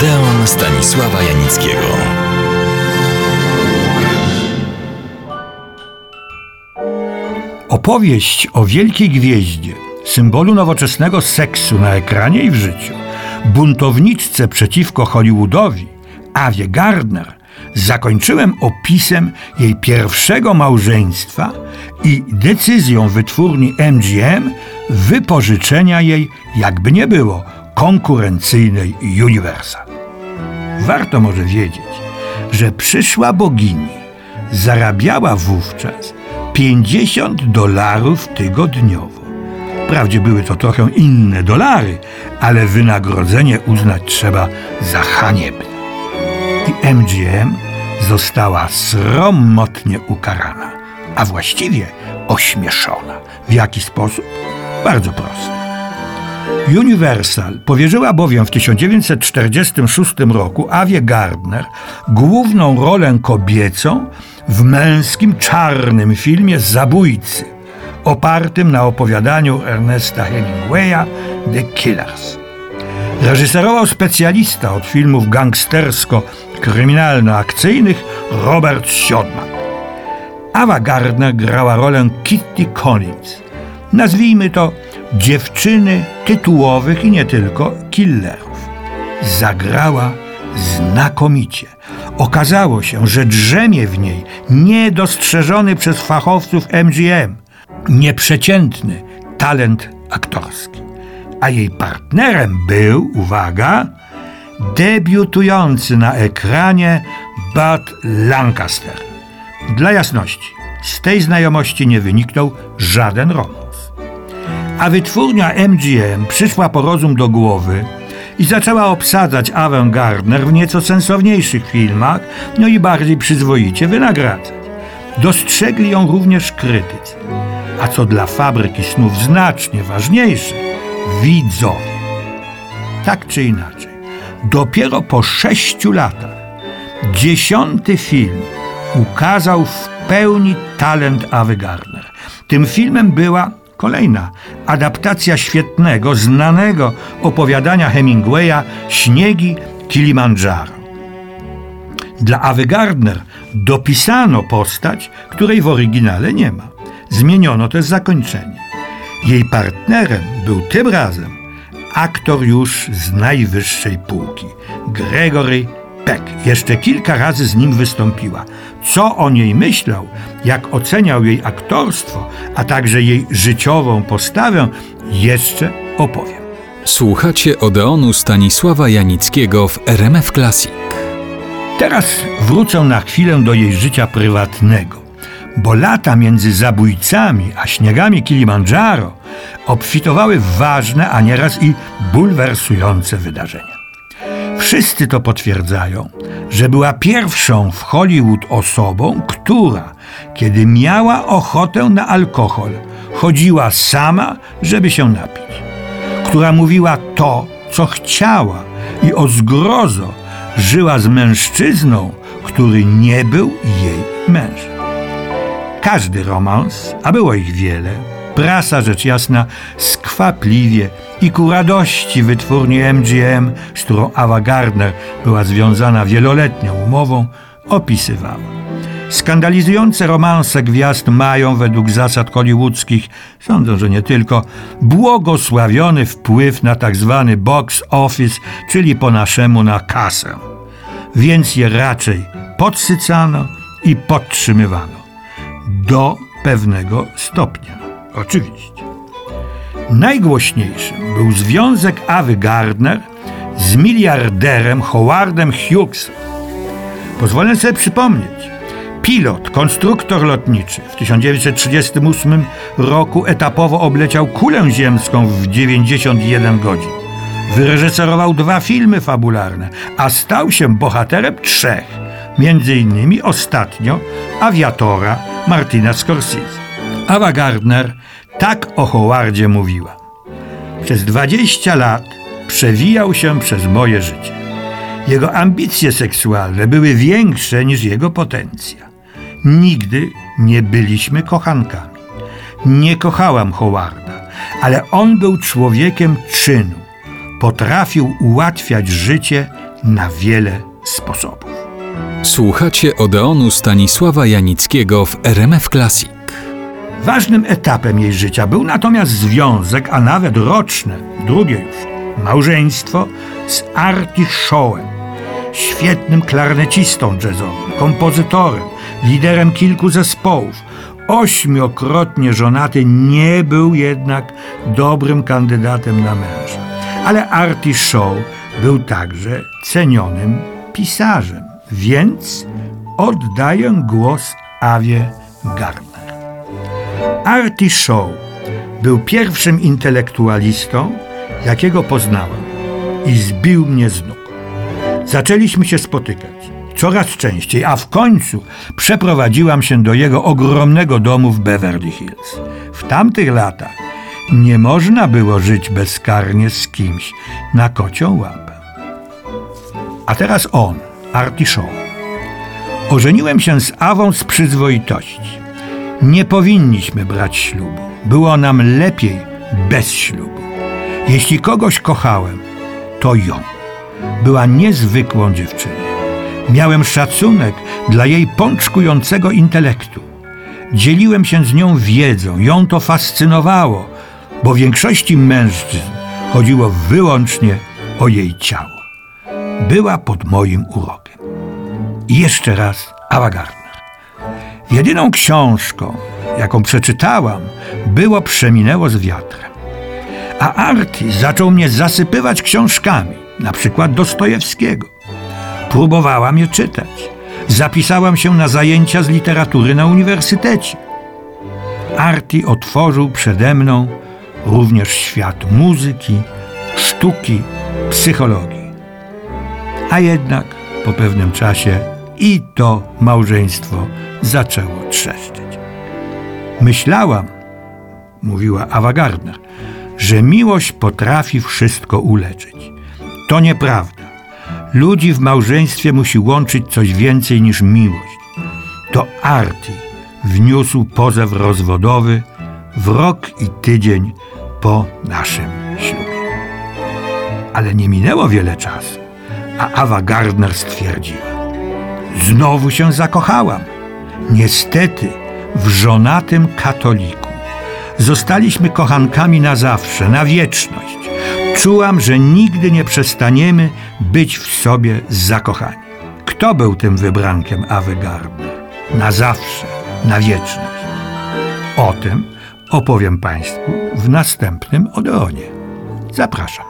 Odeon Stanisława Janickiego. Opowieść o wielkiej gwieździe, symbolu nowoczesnego seksu na ekranie i w życiu, buntowniczce przeciwko Hollywoodowi, Awie Gardner, zakończyłem opisem jej pierwszego małżeństwa i decyzją wytwórni MGM wypożyczenia jej, jakby nie było, konkurencyjnej Universal. Warto może wiedzieć, że przyszła bogini zarabiała wówczas 50 dolarów tygodniowo. Wprawdzie były to trochę inne dolary, ale wynagrodzenie uznać trzeba za haniebne. I MGM została sromotnie ukarana, a właściwie ośmieszona. W jaki sposób? Bardzo prosty. Universal powierzyła bowiem w 1946 roku Awie Gardner główną rolę kobiecą w męskim czarnym filmie Zabójcy, opartym na opowiadaniu Ernesta Hemingwaya The Killers. Reżyserował specjalista od filmów gangstersko-kryminalno-akcyjnych Robert Siodmak. Ava Gardner grała rolę Kitty Collins. Nazwijmy to dziewczyny tytułowych i nie tylko killerów. Zagrała znakomicie. Okazało się, że drzemie w niej niedostrzeżony przez fachowców MGM, nieprzeciętny talent aktorski. A jej partnerem był, uwaga, debiutujący na ekranie Bud Lancaster. Dla jasności, z tej znajomości nie wyniknął żaden romans. A wytwórnia MGM przyszła po rozum do głowy i zaczęła obsadzać Avę Gardner w nieco sensowniejszych filmach, no i bardziej przyzwoicie wynagradzać. Dostrzegli ją również krytycy. A co dla fabryki snów znacznie ważniejsze, widzowie. Tak czy inaczej, dopiero po sześciu latach dziesiąty film ukazał w pełni talent Awy Gardner. Tym filmem była kolejna adaptacja świetnego, znanego opowiadania Hemingwaya Śniegi Kilimandżaro. Dla Awy Gardner dopisano postać, której w oryginale nie ma. Zmieniono też zakończenie. Jej partnerem był tym razem aktor już z najwyższej półki, Gregory Peck. Jeszcze kilka razy z nim wystąpiła. Co o niej myślał, jak oceniał jej aktorstwo, a także jej życiową postawę, jeszcze opowiem. Słuchacie Odeonu Stanisława Janickiego w RMF Classic. Teraz wrócę na chwilę do jej życia prywatnego, bo lata między zabójcami a śniegami Kilimandżaro obfitowały w ważne, a nieraz i bulwersujące wydarzenia. Wszyscy to potwierdzają, że była pierwszą w Hollywood osobą, która, kiedy miała ochotę na alkohol, chodziła sama, żeby się napić. Która mówiła to, co chciała i o zgrozo żyła z mężczyzną, który nie był jej mężem. Każdy romans, a było ich wiele, prasa rzecz jasna skwapliwie i ku radości wytwórni MGM, z którą Ava Gardner była związana wieloletnią umową, opisywała. Skandalizujące romanse gwiazd mają według zasad hollywoodzkich, sądzę, że nie tylko, błogosławiony wpływ na tak zwany box office, czyli po naszemu na kasę. Więc je raczej podsycano i podtrzymywano. Do pewnego stopnia. Oczywiście. Najgłośniejszym był związek Awy Gardner z miliarderem Howardem Hughesem. Pozwolę sobie przypomnieć. Pilot, konstruktor lotniczy w 1938 roku etapowo obleciał kulę ziemską w 91 godzin. Wyreżyserował dwa filmy fabularne, a stał się bohaterem trzech, między innymi ostatnio Aviatora Martina Scorsese. Ava Gardner tak o Howardzie mówiła. Przez 20 lat przewijał się przez moje życie. Jego ambicje seksualne były większe niż jego potencja. Nigdy nie byliśmy kochankami. Nie kochałam Howarda, ale on był człowiekiem czynu. potrafił ułatwiać życie na wiele sposobów. Słuchacie Odeonu Stanisława Janickiego w RMF Classic. Ważnym etapem jej życia był natomiast związek, a nawet roczne, drugie już, małżeństwo z Artie świetnym klarnecistą jazzowym, kompozytorem, liderem kilku zespołów. Ośmiokrotnie żonaty nie był jednak dobrym kandydatem na męża. Ale Artie był także cenionym pisarzem, więc oddaję głos Awie Gardner. Artie Shaw był pierwszym intelektualistą, jakiego poznałem i zbił mnie z nóg. Zaczęliśmy się spotykać coraz częściej, a w końcu przeprowadziłam się do jego ogromnego domu w Beverly Hills. W tamtych latach nie można było żyć bezkarnie z kimś na kocią łapę. A teraz on, Artie Shaw. Ożeniłem się z Awą z przyzwoitości. Nie powinniśmy brać ślubu. Było nam lepiej bez ślubu. Jeśli kogoś kochałem, to ją. Była niezwykłą dziewczyną. Miałem szacunek dla jej pączkującego intelektu. Dzieliłem się z nią wiedzą, ją to fascynowało, bo większości mężczyzn chodziło wyłącznie o jej ciało. Była pod moim urokiem. I jeszcze raz Ava Gardner. Jedyną książką, jaką przeczytałam, było Przeminęło z wiatrem. A Arti zaczął mnie zasypywać książkami, na przykład Dostojewskiego. Próbowałam je czytać. Zapisałam się na zajęcia z literatury na uniwersytecie. Arti otworzył przede mną również świat muzyki, sztuki, psychologii. A jednak po pewnym czasie i to małżeństwo zaczęło trzeszczeć. Myślałam, mówiła Ava Gardner, że miłość potrafi wszystko uleczyć. To nieprawda. Ludzi w małżeństwie musi łączyć coś więcej niż miłość. To Arti wniósł pozew rozwodowy w rok i tydzień po naszym ślubie. Ale nie minęło wiele czasu, a Ava Gardner stwierdziła: Znowu się zakochałam. Niestety w żonatym katoliku. Zostaliśmy kochankami na zawsze, na wieczność. Czułam, że nigdy nie przestaniemy być w sobie zakochani. Kto był tym wybrankiem Awy Gardner? Na zawsze, na wieczność. O tym opowiem Państwu w następnym Odeonie. Zapraszam.